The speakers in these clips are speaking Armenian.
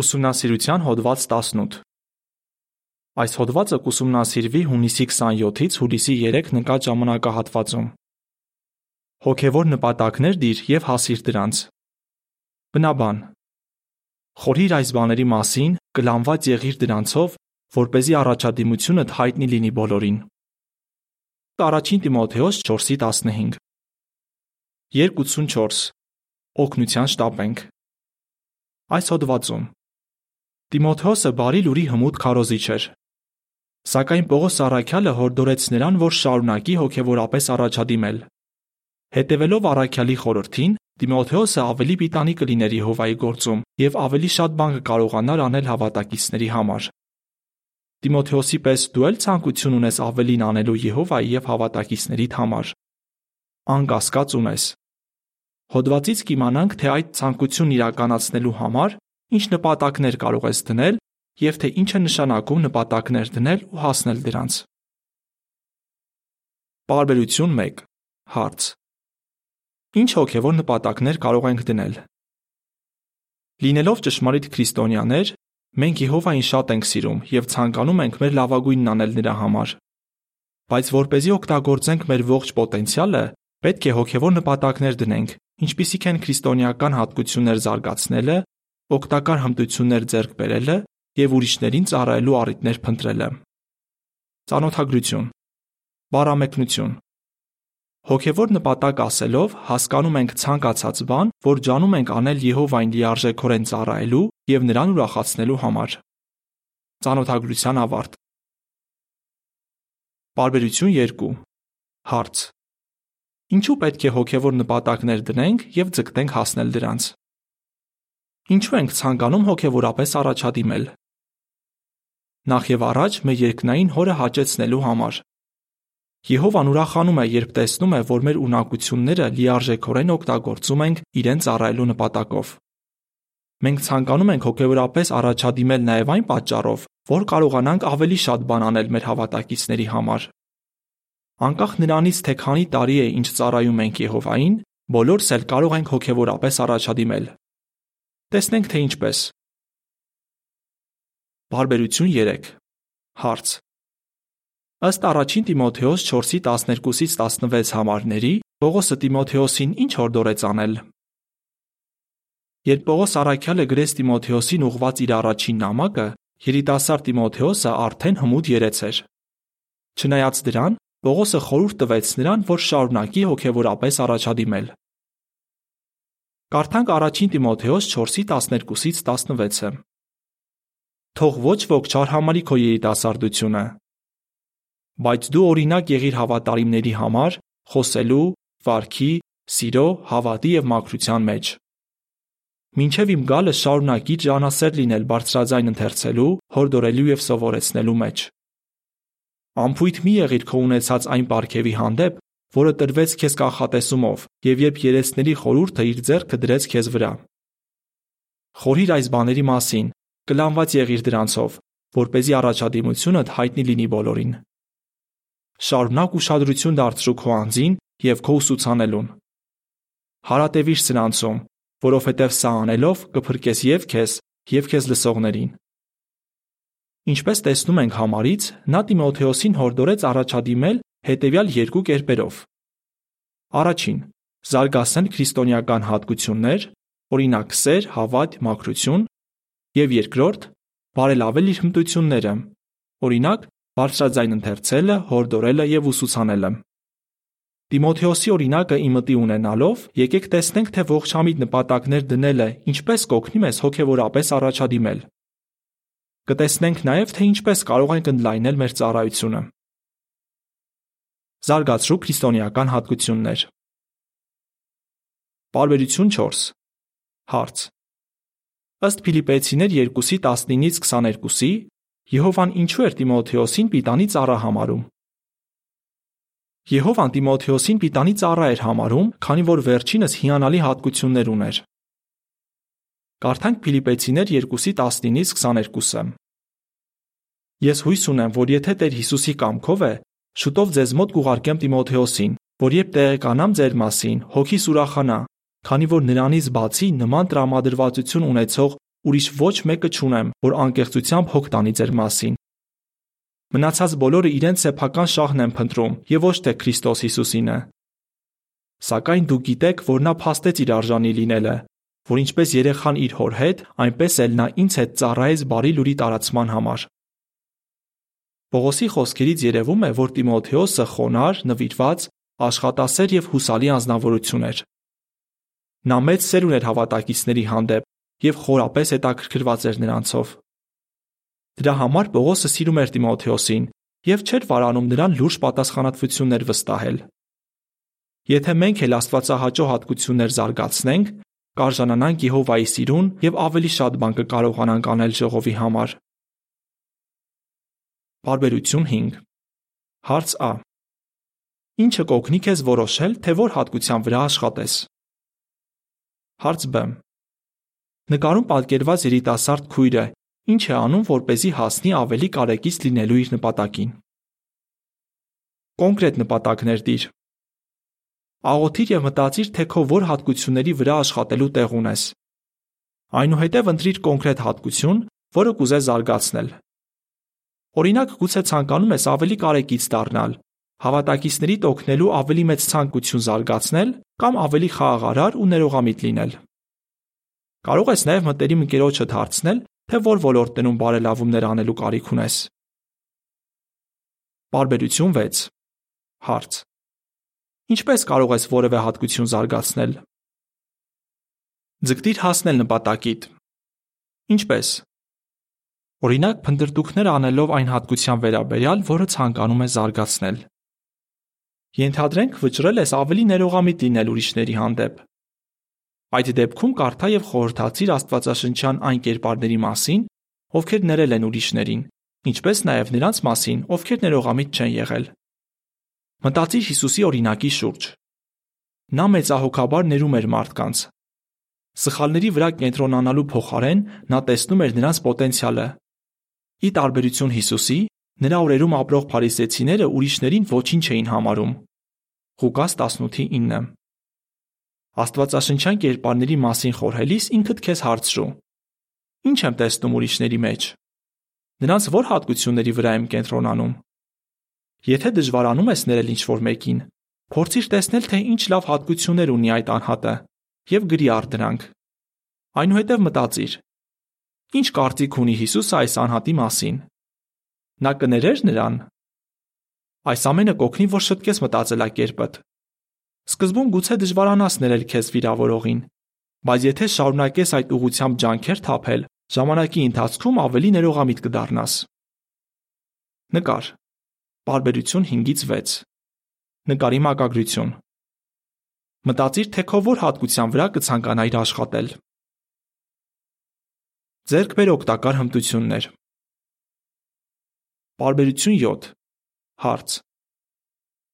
Ուսումնասիրության հոդված 18 Այս հոդվածը կուսումնասիրվի հունիսի 27-ից հուլիսի 3 նկատ ժամանակահատվածում։ Հոգևոր նպատակներ դիր եւ հասիր դրանց։ Բնաբան Խորհիր այս բաների մասին, կլանված եղիր դրանցով, որ เป զի առաջադիմությունդ հայտնի լինի բոլորին։ Առաջին Տիմոթեոս 4:15 2:84 Օգնության շտապենք Այս հոդվածում Տիմոթեոսը բարի լուրի հմուտ քարոզիչ էր։ Սակայն Պողոս Արաքյալը հորդորեց նրան, որ շարունակի հոգևորապես առաջադիմել։ Հետևելով Արաքյալի խորհրդին, Տիմոթեոսը ավելի պիտանի կլիներ Եհովայի գործում եւ ավելի շատ բան կկարողանար անել հավատակիցների համար։ Տիմոթեոսի պես դու էլ ցանկություն ունես ավելին անելու Եհովայի եւ հավատակիցներիդ համար։ Անկասկած ունես։ Հոդվածից կիմանանք, թե այդ ցանկությունն իրականացնելու համար ինչ նպատակներ կարող ես դնել եւ թե ինչ է նշանակում նպատակներ դնել ու հասնել դրանց։ Բարբերություն 1 Հարց. Ինչ հոգևոր նպատակներ կարող ենք դնել։ Լինելով ճշմարիտ քրիստոնյաներ, մենք Եհովային շատ ենք սիրում եւ ցանկանում ենք մեր լավագույնն անել նրա համար։ Բայց որ เป զի օգտագործենք մեր ողջ պոտենցիալը, պետք է հոգևոր նպատակներ դնենք, ինչպիսիք են քրիստոնեական հատկություններ զարգացնելը, օգտակար հմտություններ ձեռք բերելը եւ ուրիշներին ծառայելու առիթներ փնտրելը։ Ծանոթագրություն Բարամեկնություն Հոգևոր նպատակ ասելով հասկանում ենք ցանկացած բան, որ ջանում ենք անել Եհովային լիարժեքորեն ծառայելու եւ նրան ուրախացնելու համար։ Ծանոթագրության ավարտ Բարբերություն 2 Հարց. Ինչու պետք է հոգևոր նպատակներ դնենք եւ ձգտենք հասնել դրանց։ Ինչու ենք ցանկանում հոգևորապես առաջադիմել։ Նախ եւ առաջ մեր երկնային հորը հաճեցնելու համար։ Եհովան ուրախանում է, երբ տեսնում է, որ մեր ունակությունները լիարժեքորեն օգտագործում ենք իրեն ծառայելու նպատակով։ Մենք ցանկանում ենք հոգևորապես առաջադիմել նաև այն պատճառով, որ կարողանանք ավելի շատ բան անել մեր հավատակիցների համար։ Անկախ նրանից, թե քանի տարի է ինչ ծառայում ենք Եհովային, բոլորս էլ կարող ենք հոգևորապես առաջադիմել։ Տեսնենք թե ինչպես։ Բարբերություն 3 Հարց. Ըստ առաջին Տիմոթեոս 4:12-ից 16 համարների Պողոսը Տիմոթեոսին ինչ հորդորեց անել։ Երբ Պողոս Արաքյալը գրեց Տիմոթեոսին ուղված իր առաջին նամակը, երիտասարդ Տիմոթեոսը արդեն հմուտ երեց էր։ Չնայած դրան, Պողոսը խորհուրդ տվեց նրան, որ շարունակի հոգևորապես առաջադիմել։ Կարդանք առաջին Տիմոթեոս 4:12-ից 16-ը։ Թող ոչ ոք չարհամարի քո երիտասարդությունը, բայց դու օրինակ եղիր հավատարիմների համար խոսելու, վարքի, սիրո, հավատի եւ մաքրության մեջ։ Մինչև իմ գալը շարունակի ջանասեր լինել բարձրաձայն ընթերցելու, հորդորելու եւ սովորեցնելու մեջ։ Ամփույթ մի եղիր քո ունեցած այն ապարքեվի հանդեպ, որը տրվեց քեզ կանխատեսումով, եւ երբ երեսների խորհուրդը իր ձեռքը դրեց քեզ վրա։ Խորհիր այս բաների մասին, կլանված եղիր դրանցով, որ เป զի առաջադիմությունդ հայտնի լինի բոլորին։ Շարունակ ուշադրություն դարձրու քո անձին եւ քո ուսուցանելուն։ Հարատևիր սրանցում, որովհետև սա անելով կփրկես եւ քեզ, եւ քեզ լսողներին։ Ինչպես տեսնում ենք համարից, նա Տիմոթեոսին հորդորեց առաջադիմել հետևյալ երկու կերպերով։ Առաջին՝ զարգացնել քրիստոնեական հատկություններ, օրինակ սեր, հավատ, մաքրություն, եւ երկրորդ՝ բարելավել իր հմտությունները, օրինակ բարձրաձայն ընթերցելը, հորդորելը եւ ուսուցանելը։ Տիմոթեոսի օրինակը իմտի ունենալով, եկեք տեսնենք, թե ողջամիտ նպատակներ դնելը ինչպես կօգնի մեզ հոգեվորապես առաջադիմել։ Կտեսնենք նաև, թե ինչպես կարող ենք ընդլայնել մեր ծառայությունը։ Զարգացրու քրիստոնեական հատկություններ։ Բարբերություն 4 Հարց. Ըստ Ֆիլիպեցիներ 2:19-ից 22-ի Եհովան ինչու էր Տիմոթեոսին պիտանի ծառա համարում։ Եհովան Տիմոթեոսին պիտանի ծառա էր համարում, քանի որ վերջինս հիանալի հատկություններ ուներ։ Կարդանք Ֆիլիպեցիներ 2:19-ից 22-ը։ Ես հույս ունեմ, որ եթե Տեր Հիսուսի կամքով է, Շուտով ձեզ մոտ կուղարկեմ Տիմոթեոսին, որ երբ տեղեկանամ ձեր մասին, հոգիս ուրախանա, քանի որ նրանից բացի նման տրամադրվածություն ունեցող ուրիշ ոչ մեկը չունեմ, որ անկեղծությամբ հոգ տանի ձեր մասին։ Մնացած բոլորը իրենց սեփական շահն են փնտրում եւ ոչ թե Քրիստոս Հիսուսինը։ Սակայն դուք գիտեք, որ նա փաստեց իր արժանի լինելը, որ ինչպես երեխան իր հոր հետ, այնպես էլ նա ինձ հետ ծառայեց բարի լուրի տարածման համար։ Պողոսի խոսքերից երևում է, որ Տիմոթեոսը խոնար, նվիրված, աշխատասեր եւ հուսալի անznավորություն էր։ Նա մեծ սեր ուներ հավատակիցների հանդեպ եւ խորապես հետաքրքրված էր նրանցով։ Դրա համար Պողոսը սիրում էր Տիմոթեոսին եւ չէր վարանում նրան լուրջ պատասխանատվություններ վստահել։ Եթե մենք էլ Աստվածահաճո հատկություններ զարգացնենք, կարժանանանք Եհովայի սիրուն եւ ավելի շատ բան կկարողանանք անել ժողովի համար։ Բարբերություն 5 Հարց Ա. Ինչը կօգնի քեզ որոշել, թե որ հատկության վրա աշխատես։ Հարց Բ. Նկարում պատկերված երիտասարդ քույրը ինչ է անում, որ เป զի հասնի ավելի կարեկից լինելու իր նպատակին։ Կոնկրետ նպատակներ դիր։ Աղոթիր եւ մտածիր, թե քո որ հատկությունների վրա աշխատելու տեղ ունես։ Այնուհետև ընտրիր կոնկրետ հատկություն, որը կուզես զարգացնել։ Օրինակ, գուցե ցանկանում ես ավելի կարեկից դառնալ, հավատակիցների օգնելու ավելի մեծ ցանկություն զարգացնել կամ ավելի խաղաղարար ու ներողամիտ լինել։ Կարող ես նաև մտերիմ ընկերոջդ հարցնել, թե որ ոլորտներում բարելավումներ անելու կարիք ունես։ Բարբերություն 6 Հարց. Ինչպես կարող ես որևէ հատկություն զարգացնել։ Ձգտիր հասնել նպատակիդ։ Ինչպես։ Օրինակ, փնտրտուքներ անելով այն հատկության վերաբերյալ, որը ցանկանում ես զարգացնել։ Ենթադրենք վճռել ես ավելի ներողամիտ լինել ուրիշների հանդեպ։ Այդ դեպքում կարդա եւ խորհրդացիր Աստվածաշնչյան այն կերպարների մասին, ովքեր ներել են ուրիշներին, ինչպես նաեւ նրանց մասին, ովքեր ներողամիտ չեն եղել։ Մտածիր Հիսուսի օրինակի շուրջ։ Նա մեծահոգաբար ներում էր մարդկանց։ Սխալների վրա կենտրոնանալու փոխարեն նա տեսնում էր նրանց պոտենցիալը Ի տարբերություն Հիսուսի, նրա օրերում ապրող փարիսեցիները ուրիշներին ոչինչ էին համարում։ Ղուկաս 18:9 Աստվածաշնչյան կերպարների մասին խորհելիս ինքդ քեզ հարցրու. Ինչ եմ տեսնում ուրիշների մեջ։ Նրանց ո՞ր հատկությունների վրա եմ կենտրոնանում։ Եթե դժվարանում ես ներել ինչ-որ մեկին, փորձիր տեսնել, թե ինչ լավ հատկություններ ունի այդ անհատը եւ գրի առ դրանք։ Այնուհետև մտածիր. Ինչ կարծիք ունի Հիսուսը այս անհատի մասին։ Նա կներեր նրան։ Այս ամենը կօգնի, որ շտկես մտածելակերպդ։ Սկզբում գուցե դժվարանաս ներել քեզ վիրավորողին, բայց եթե շարունակես այդ ուղությամբ ջանքեր թափել, ժամանակի ընթացքում ավելի ներողամիտ կդառնաս։ Նկար։ Բարբերություն 5-ից 6։ Նկարի մակագրություն։ Մտածիր, թե քո որ հատկության վրա կցանկանայիր աշխատել։ Ձեռք բեր օգտակար հմտություններ։ Բարբերություն 7 Հարց.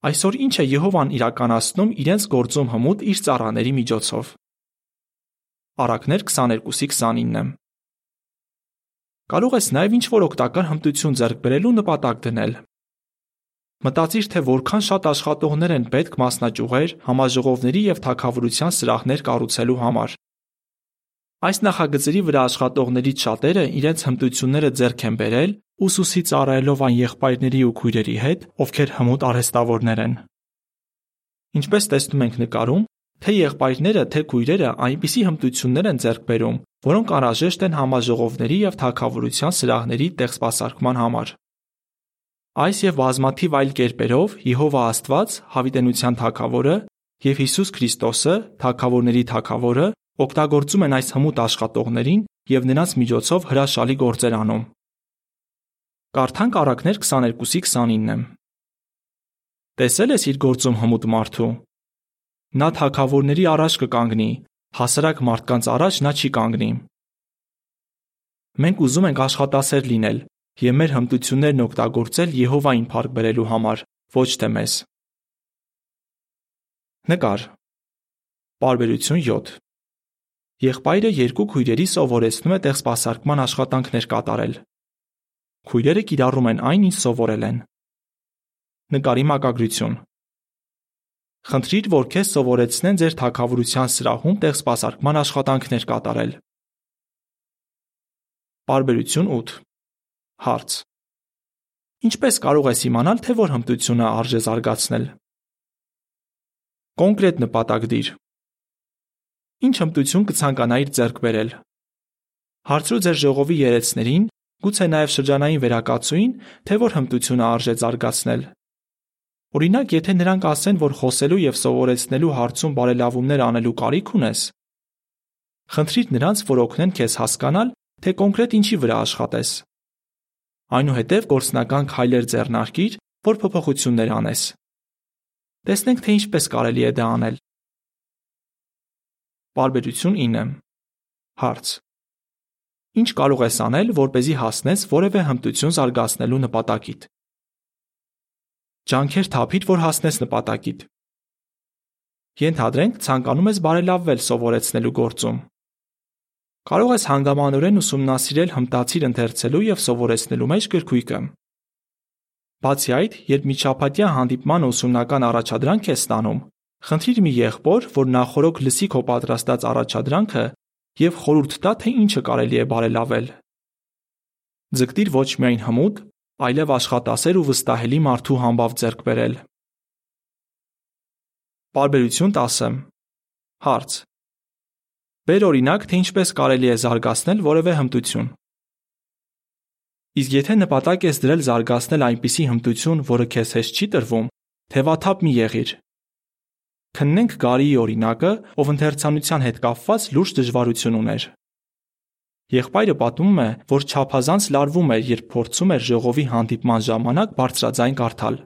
Այսօր ինչ է Եհովան իրականացնում իրենց գործում հմուտ իր ծառաների միջոցով։ Արաքներ 22-29 Կարող ես նաև ինչ-որ օգտակար հմտություն ձեռք բերելու նպատակ դնել։ Մտածիր, թե որքան շատ աշխատողներ են պետք մասնաճյուղեր, համաժողովների եւ թակավորության սրահներ կառուցելու համար։ Այս նախագծերի վրա աշխատողներից շատերը իրենց հմտությունները ձեռք են բերել ուսուցի ծառայելով այն եղբայրների ու քույրերի հետ, ովքեր հմուտ արհեստավորներ են։ Ինչպես տեսնում ենք նկարում, թե եղբայրները, թե քույրերը այնպիսի հմտություններ են ձեռք բերում, որոնք անհրաժեշտ են համաժողովների եւ թակավորության սրահների տեղսպասարկման համար։ Այս եւ բազմաթիվ այլ կերպերով Եհովա Աստված, հավիտենության թակավորը եւ Հիսուս Քրիստոսը, թակավորների թակավորը, օգտագործում են այս հմուտ աշխատողներին եւ նրանց միջոցով հրաշալի գործեր անում։ Կարդանք Առակներ 22-ի 29-ը։ Տեսել ես իր գործում հմուտ մարդու։ Նա թակավորների առաջ կկանգնի, հասարակ մարդկանց առաջ նա չի կանգնի։ Մենք ուզում ենք աշխատասեր լինել եւ մեր հմտություններն օգտագործել Եհովային փառք բերելու համար, ոչ թե մեզ։ Նկար։ Բարբերություն 7 Եղբայրը երկու քույրերի սովորեցնում է տեղսպասարկման աշխատանքներ կատարել։ Քույրերը կիրառում են այն, ինչ սովորել են։ Նկարի մակագրություն։ Խնդրիր, որ քեզ սովորեցնեն ձեր թակավորության սրահում տեղսպասարկման աշխատանքներ կատարել։ Պարբերություն 8 Հարց. Ինչպես կարող ես իմանալ, թե որ հմտությունը արժե զարգացնել։ Կոնկրետ նպատակ դիր։ Ինչ հմտություն կցանկանայիր ձեռք բերել։ Հարցրու ձեր ժողովի երեցներին, գուցե նաև շրջանային վերակացուին, թե որ հմտությունը արժե զարգացնել։ Օրինակ, եթե նրանք ասեն, որ խոսելու եւ սովորեցնելու հարցում բարելավումներ անելու կարիք ունես, խնդրիր նրանց, որ օգնեն քեզ հասկանալ, թե կոնկրետ ինչի վրա աշխատես։ Այնուհետև գործնական քայլեր ձեռնարկիր, որ փոփոխություններ անես։ Տեսնենք, թե ինչպես կարելի է դա անել։ Բարբերություն 9 Հարց. Ինչ կարող ես անել, որ เป զի հասնես որևէ հմտություն զարգացնելու նպատակիդ։ Ջանքեր թափիր, որ հասնես նպատակիդ։ Ենթադրենք, ցանկանում ես բարելավվել սովորեցնելու գործում։ Կարող ես հանգամանորեն ուսումնասիրել հմտացիր ընթերցելու եւ սովորեցնելու մեջ գրքույկը։ Բացի այդ, երբ միջապատյա հանդիպման ուսումնական առաջադրանք ես ստանում, խնդրիր մի եղբոր, որ նախորոք լսի քո պատրաստած առաջադրանքը եւ խորհուրդ տա, թե ինչը կարելի է բարելավել։ Ձգտիր ոչ միայն հմուտ, այլև աշխատասեր ու վստահելի մարդու համբավ ձեռք բերել։ Բարբերություն 10 Հարց. Բեր օրինակ, թե ինչպես կարելի է զարգացնել որևէ հմտություն։ Իսկ եթե նպատակ ես դրել զարգացնել այնպիսի հմտություն, որը քեզ հեշտ չի տրվում, թևաթափ մի եղիր։ Քննենք Գարիի օրինակը, ով ընթերցանության հետ կապված լուրջ դժվարություն ուներ։ Եղբայրը պատմում է, որ ճափազանց լարվում էր, երբ փորձում էր ժողովի հանդիպման ժամանակ բարձրաձայն կարդալ։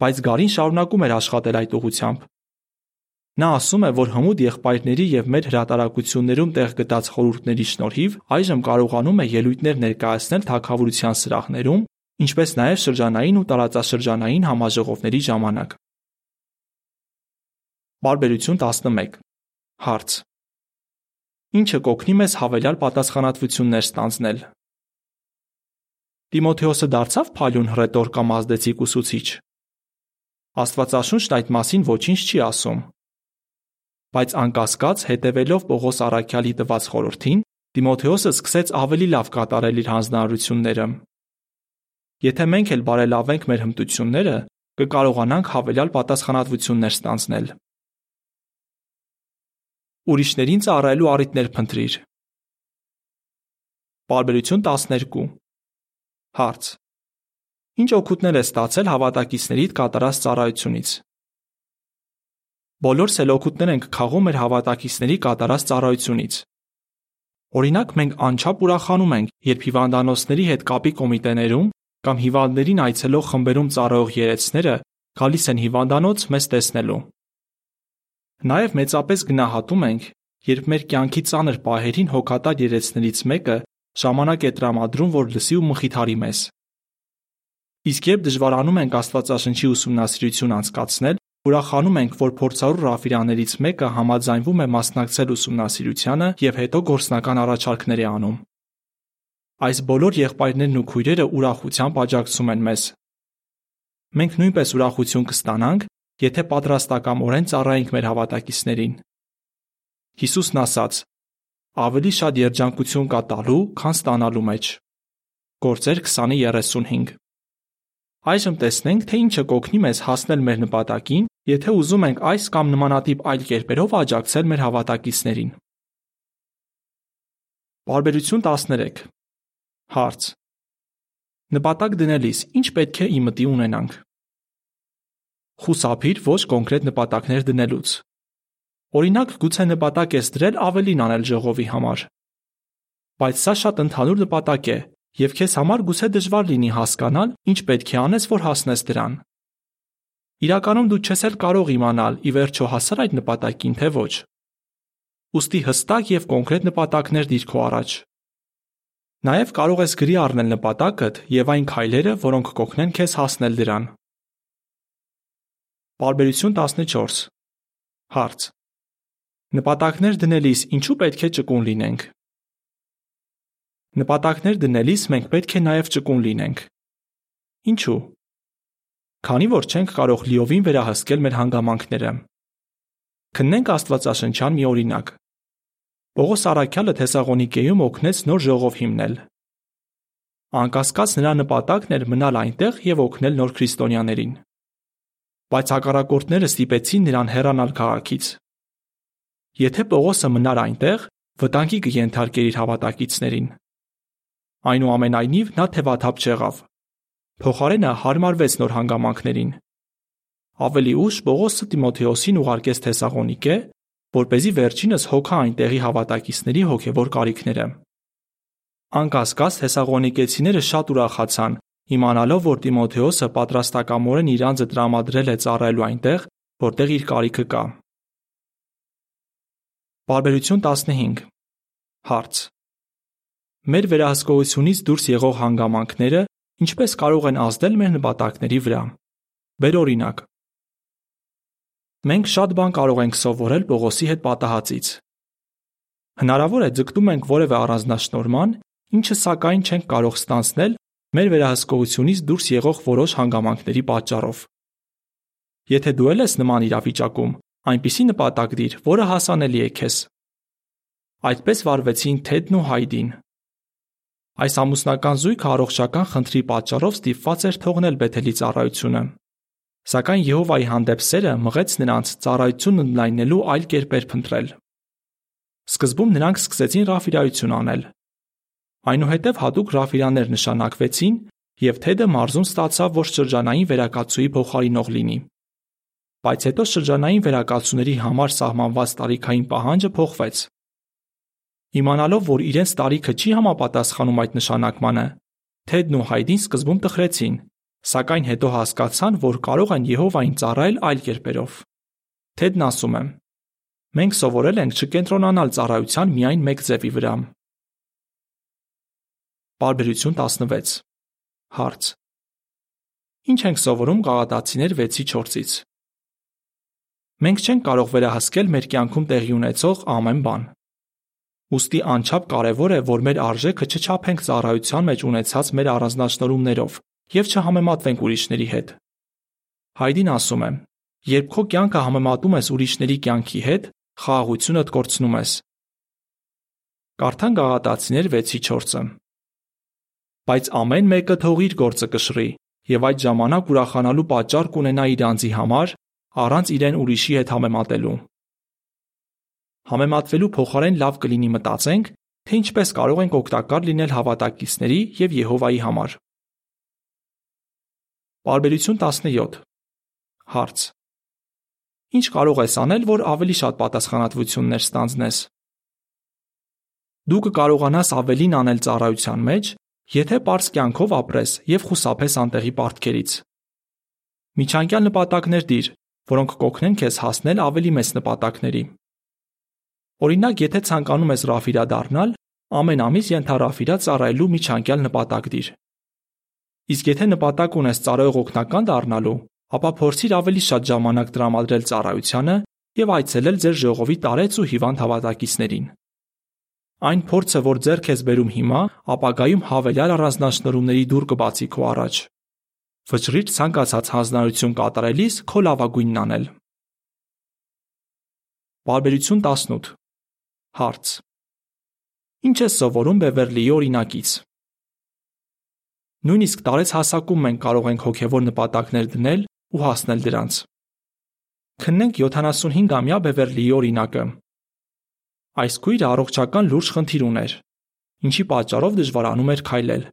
Բայց Գարին շարունակում էր աշխատել այդ ուղությամբ։ Նա ասում է, որ հմուտ եղբայրների եւ մեր հրատարակություններում տեղ գտած խորհուրդների շնորհիվ այժմ կարողանում է ելույթներ ներկայացնել թագավորության սրահներում, ինչպես նաև շրջանային ու տարածաշրջանային համաժողովների ժամանակ։ Բարբերություն 11 Հարց. Ինչը կօգնի մեզ հավելյալ պատասխանատվություններ ստանձնել։ Տիմոթեոսը դարձավ փալյուն հռետոր կամ ազդեցիկ ուսուցիչ։ Աստվածաշունչն այդ մասին ոչինչ չի ասում. Բայց անկասկած հետևելով Պողոս առաքյալի տված խորհրդին, Տիմոթեոսը սկսեց ավելի լավ կատարել իր հանձնարարությունները։ Եթե մենք էլ բարելավենք մեր հմտությունները, կկարողանանք հավելյալ պատասխանատվություններ ստանձնել։ Ուրիշներին ծառայելու առիթներ փնտրիր։ Բարբերություն 12 Հարց. Ինչ օգուտներ է ստացել հավատակիցներիդ կատարած ծառայությունից։ Բոլորս էլ օգուտներ ենք քաղում մեր հավատակիցների կատարած ծառայությունից։ Օրինակ, մենք անչափ ուրախանում ենք, երբ հիվանդանոցների հետ կապի կոմիտեներում կամ հիվանդներին այցելող խմբերում ծառայող երեցները գալիս են հիվանդանոց մեզ տեսնելու։ Նաև մեծապես գնահատում ենք, երբ մեր կյանքի ծանր պահերին հոգատար երեցներից մեկը ժամանակ է տրամադրում, որ լսի ու մխիթարի մեզ։ Իսկ երբ դժվարանում ենք Աստվածաշնչի ուսումնասիրություն անցկացնել, Ուրախանում ենք, որ փորձառու Ռաֆիրաներից մեկը համաձայնվում է մասնակցել ուսումնասիրությանը եւ հետո գործնական առաջարկներ է անում։ Այս բոլոր եղբայրներն ու քույրերը ուրախությամբ աջակցում են մեզ։ Մենք նույնպես ուրախություն կստանանք, եթե պատրաստակամորեն ծառայենք մեր հավատակիցներին։ Հիսուսն ասաց. ավելի շատ երջանկություն կա տալու, քան ստանալու մեջ։ Գործեր 20:35 Այժմ տեսնենք, թե ինչը կօգնի մեզ հասնել մեր նպատակին, եթե ուզում ենք այս կամ նմանատիպ այլ կերպերով աջակցել մեր հավատակիցներին։ Բարբերություն 13 Հարց. Նպատակ դնելիս ինչ պետք է իմտի ունենանք։ Խուսափիր ոչ կոնկրետ նպատակներ դնելուց։ Օրինակ, գուցե նպատակ ես դրել ավելին անել ժողովի համար։ Բայց սա շատ ընդհանուր նպատակ է, եւ քեզ համար գուցե դժվար լինի հասկանալ, ինչ պետք է անես, որ հասնես դրան։ Իրականում դու չես էլ կարող իմանալ՝ ի վերջո հասար այդ նպատակին, թե ոչ։ Ոստի հստակ եւ կոնկրետ նպատակներ դիր քո առաջ։ Նաև կարող ես գրի առնել նպատակդ եւ այն քայլերը, որոնք կօգնեն քեզ հասնել դրան։ Բարբերություն 14 Հարց. Նպատակներ դնելիս ինչու պետք է ճկուն լինենք։ Նպատակներ դնելիս մենք պետք է նաև ճկուն լինենք։ Ինչու՞։ Քանի որ չենք կարող լիովին վերահսկել մեր հանգամանքները։ Քննենք Աստվածաշնչյան մի օրինակ։ Պողոս Արաքյալը Թեսաղոնիկեում օգնեց նոր ժողով հիմնել։ Անկասկած նրա նպատակն էր մնալ այնտեղ եւ օգնել նոր քրիստոնյաներին։ Բայց հակառակորդները ստիպեցին նրան հեռանալ քաղաքից։ Եթե Պողոսը մնար այնտեղ, վտանգի կենթարկեր իր հավատակիցներին։ Այնուամենայնիվ նա թևաթափ չեղավ։ Փոխարենը հարմարվեց նոր հանգամանքներին։ Ավելի ուշ Պողոսը Տիմոթեոսին ուղարկեց Թեսաղոնիկե, որ เป զի վերջինս հոգա այնտեղի հավատակիցների հոգևոր կարիքները։ Անկասկած Թեսաղոնիկեցիները շատ ուրախացան, իմանալով, որ Տիմոթեոսը պատրաստակամորեն իր անձը տրամադրել է ծառայելու այնտեղ, որտեղ իր կարիքը կա։ Բարբերություն 15 Հարց. Մեր վերահսկողությունից դուրս եղող հանգամանքները ինչպես կարող են ազդել մեր նպատակների վրա։ Բեր օրինակ։ Մենք շատ բան կարող ենք սովորել Պողոսի հետ պատահածից։ Հնարավոր է ձգտում ենք որևէ առանձնաշնորհման, ինչը սակայն չենք կարող ստանցնել մեր վերահսկողությունից դուրս եղող որոշ հանգամանքների պատճառով։ Եթե դու ես նման իրավիճակում, այնպիսի նպատակ դիր, որը հասանելի է քեզ։ Այդպես վարվեցին Թեդն ու Հայդին։ Այս ամուսնական զույգը առողջական խնդրի պատճառով ստիպված էր թողնել Բեթելի ծառայությունը։ Սակայն Եհովայի հանդեպ սերը մղեց նրանց ծառայությունն ընդլայնելու այլ կերպեր փնտրել։ Սկզբում նրանք սկսեցին ռաֆիրայություն անել, Այնուհետև հատուկ ռաֆիրաներ նշանակվեցին, եւ Թեդը մարզում ստացավ, որ շրջանային վերակացուի փոխարինող լինի։ Բայց հետո շրջանային վերակացուների համար սահմանված տարիքային պահանջը փոխվեց։ Իմանալով, որ իրենց տարիքը չի համապատասխանում այդ նշանակմանը, Թեդն ու Հայդին սկզբում տխրեցին, սակայն հետո հասկացան, որ կարող են Եհովային ծառայել այլ կերպերով։ Թեդն ասում է. Մենք սովորել ենք չկենտրոնանալ ծառայության միայն մեկ ձևի վրա, Պարբերություն 16 Հարց. Ինչ ենք սովորում Գաղատացիներ 6-4-ից։ Մենք չենք կարող վերահսկել մեր կյանքում տեղի ունեցող ամեն բան։ Ոստի անչափ կարևոր է, որ մեր արժեքը չչափենք ծառայության մեջ ունեցած մեր առանձնահատկություններով եւ չհամեմատվենք ուրիշների հետ։ Հայդին ասում է. Երբ քո կյանքը համեմատում ես ուրիշների կյանքի հետ, խաղաղությունդ կորցնում ես։ Կարդան Գաղատացիներ 6-4-ը բայց ամեն մեկը թող իր գործը կշռի եւ այդ ժամանակ ուրախանալու պատճառ կունենա իր անձի համար, առանց իրեն ուրիշի հետ համեմատելու։ Համեմատվելու փոխարեն լավ կլինի մտածենք, թե ինչպես կարող ենք օգտակար լինել հավատակիցների եւ Եհովայի համար։ Բարբերություն 17 Հարց. Ինչ կարող ես անել, որ ավելի շատ պատասխանատվություններ ստանձնես։ Դու կկարողանաս ավելին անել ծառայության մեջ, Եթե པարզ կյանքով ապրես եւ խուսափես անտեղի պարտքերից։ Միջանկյալ նպատակներ դիր, որոնք կօգնեն քեզ հասնել ավելի մեծ նպատակների։ Օրինակ, եթե ցանկանում ես ռաֆիրա դառնալ, ամեն ամիս ենթառաֆիրա ծառայելու միջանկյալ նպատակ դիր։ Իսկ եթե նպատակ ունես ծառայող օգնական դառնալու, ապա փորձիր ավելի շատ ժամանակ տրամադրել ծառայությանը եւ այցելել ձեր ժողովի տարեց ու հիվանդ հավատակիցներին։ Այն փորձը, որ ձեռք ես բերում հիմա, ապագայում հավելյալ առանձնահատկությունների դուռ կբացի քո առաջ։ Վճռիր ցանկացած հանձնարարություն կատարելիս քո լավագույնն անել։ Բարբերություն 18 Հարց. Ինչ է սովորում Բևերլիի օրինակից։ Նույնիսկ տարեց հասակում մենք կարող ենք հոգևոր նպատակներ դնել ու հասնել դրանց։ Քննենք 75-ամյա Բևերլիի օրինակը, Այս քույրը առողջական լուրջ խնդիր ուներ, ինչի պատճառով դժվարանում էր քայլել։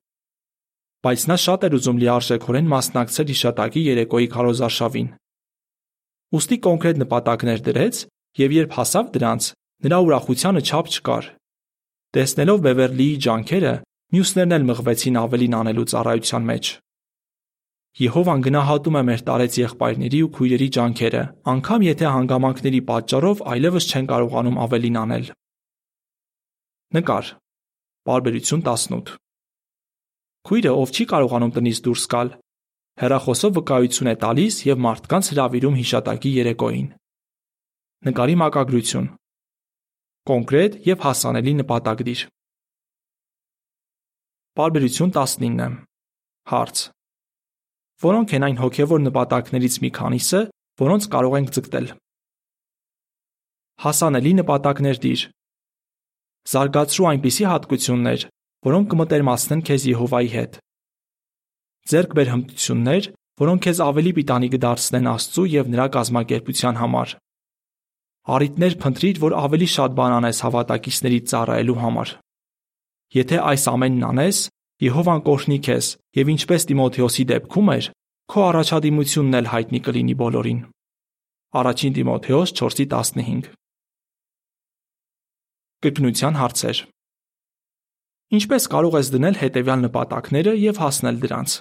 Բայց նա շատ էր ուզում լիարժեքորեն մասնակցել հիշատակի երեկոյի քարոզարշավին։ Ոստի կոնկրետ նպատակներ դրեց, եւ երբ հասավ դրանց, նրա ուրախությանը չափ չկար։ Տեսնելով Բևերլիի ջանքերը, մյուսներն էլ մղվեցին ավելին անելու ծառայության մեջ։ Եհովան գնահատում է մեր տարեց եղբայրների ու քույրերի ջանքերը, անկամ եթե հանգամանքների պատճառով այլևս չեն կարողանում ավելին անել։ Նկար։ Բարբերություն 18։ Քույրը, ով չի կարողանում տնից դուրս գալ, հերախոսով վկայություն է տալիս եւ մարդկանց հravirում հիշատակի երեկոին։ Նկարի մակագրություն։ Կոնկրետ եւ հասանելի նպատակ դիր։ Բարբերություն 19։ Հարց. Որոնք են այն հոգևոր նպատակներից մի քանիսը, որոնց կարող ենք ձգտել։ Հասանելի նպատակներ դիր։ Զարգացրու այնպիսի հատկություններ, որոնք կմտերմացնեն քեզ Եհովայի հետ։ Ձերկ բեր հմտություններ, որոնք քեզ ավելի պիտանի կդարձնեն Աստծու եւ նրա կազմակերպության համար։ Արիտներ փնտրիր, որ ավելի շատ բան անես հավատակիցներից ծառայելու համար։ Եթե այս ամենն անես, Եհովան կօրհնի քեզ եւ ինչպես Տիմոթեոսի դեպքում էր, քո առաջադիմությունն էլ հայտնի կլինի բոլորին։ Առաջին Տիմոթեոս 4:15 Կրկնության հարցեր Ինչպես կարող ես դնել հետևյալ նպատակները եւ հասնել դրանց։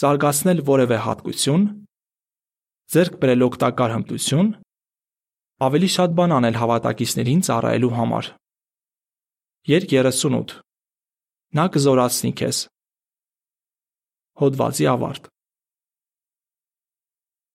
Զարգացնել որևէ հատկություն, ձեռք բերել օգտակար հմտություն, ավելի շատ բան անել հավատակիցներին ծառայելու համար։ Երկ 38 Նա կզորացնի քեզ։ Հոդվացի ավարտ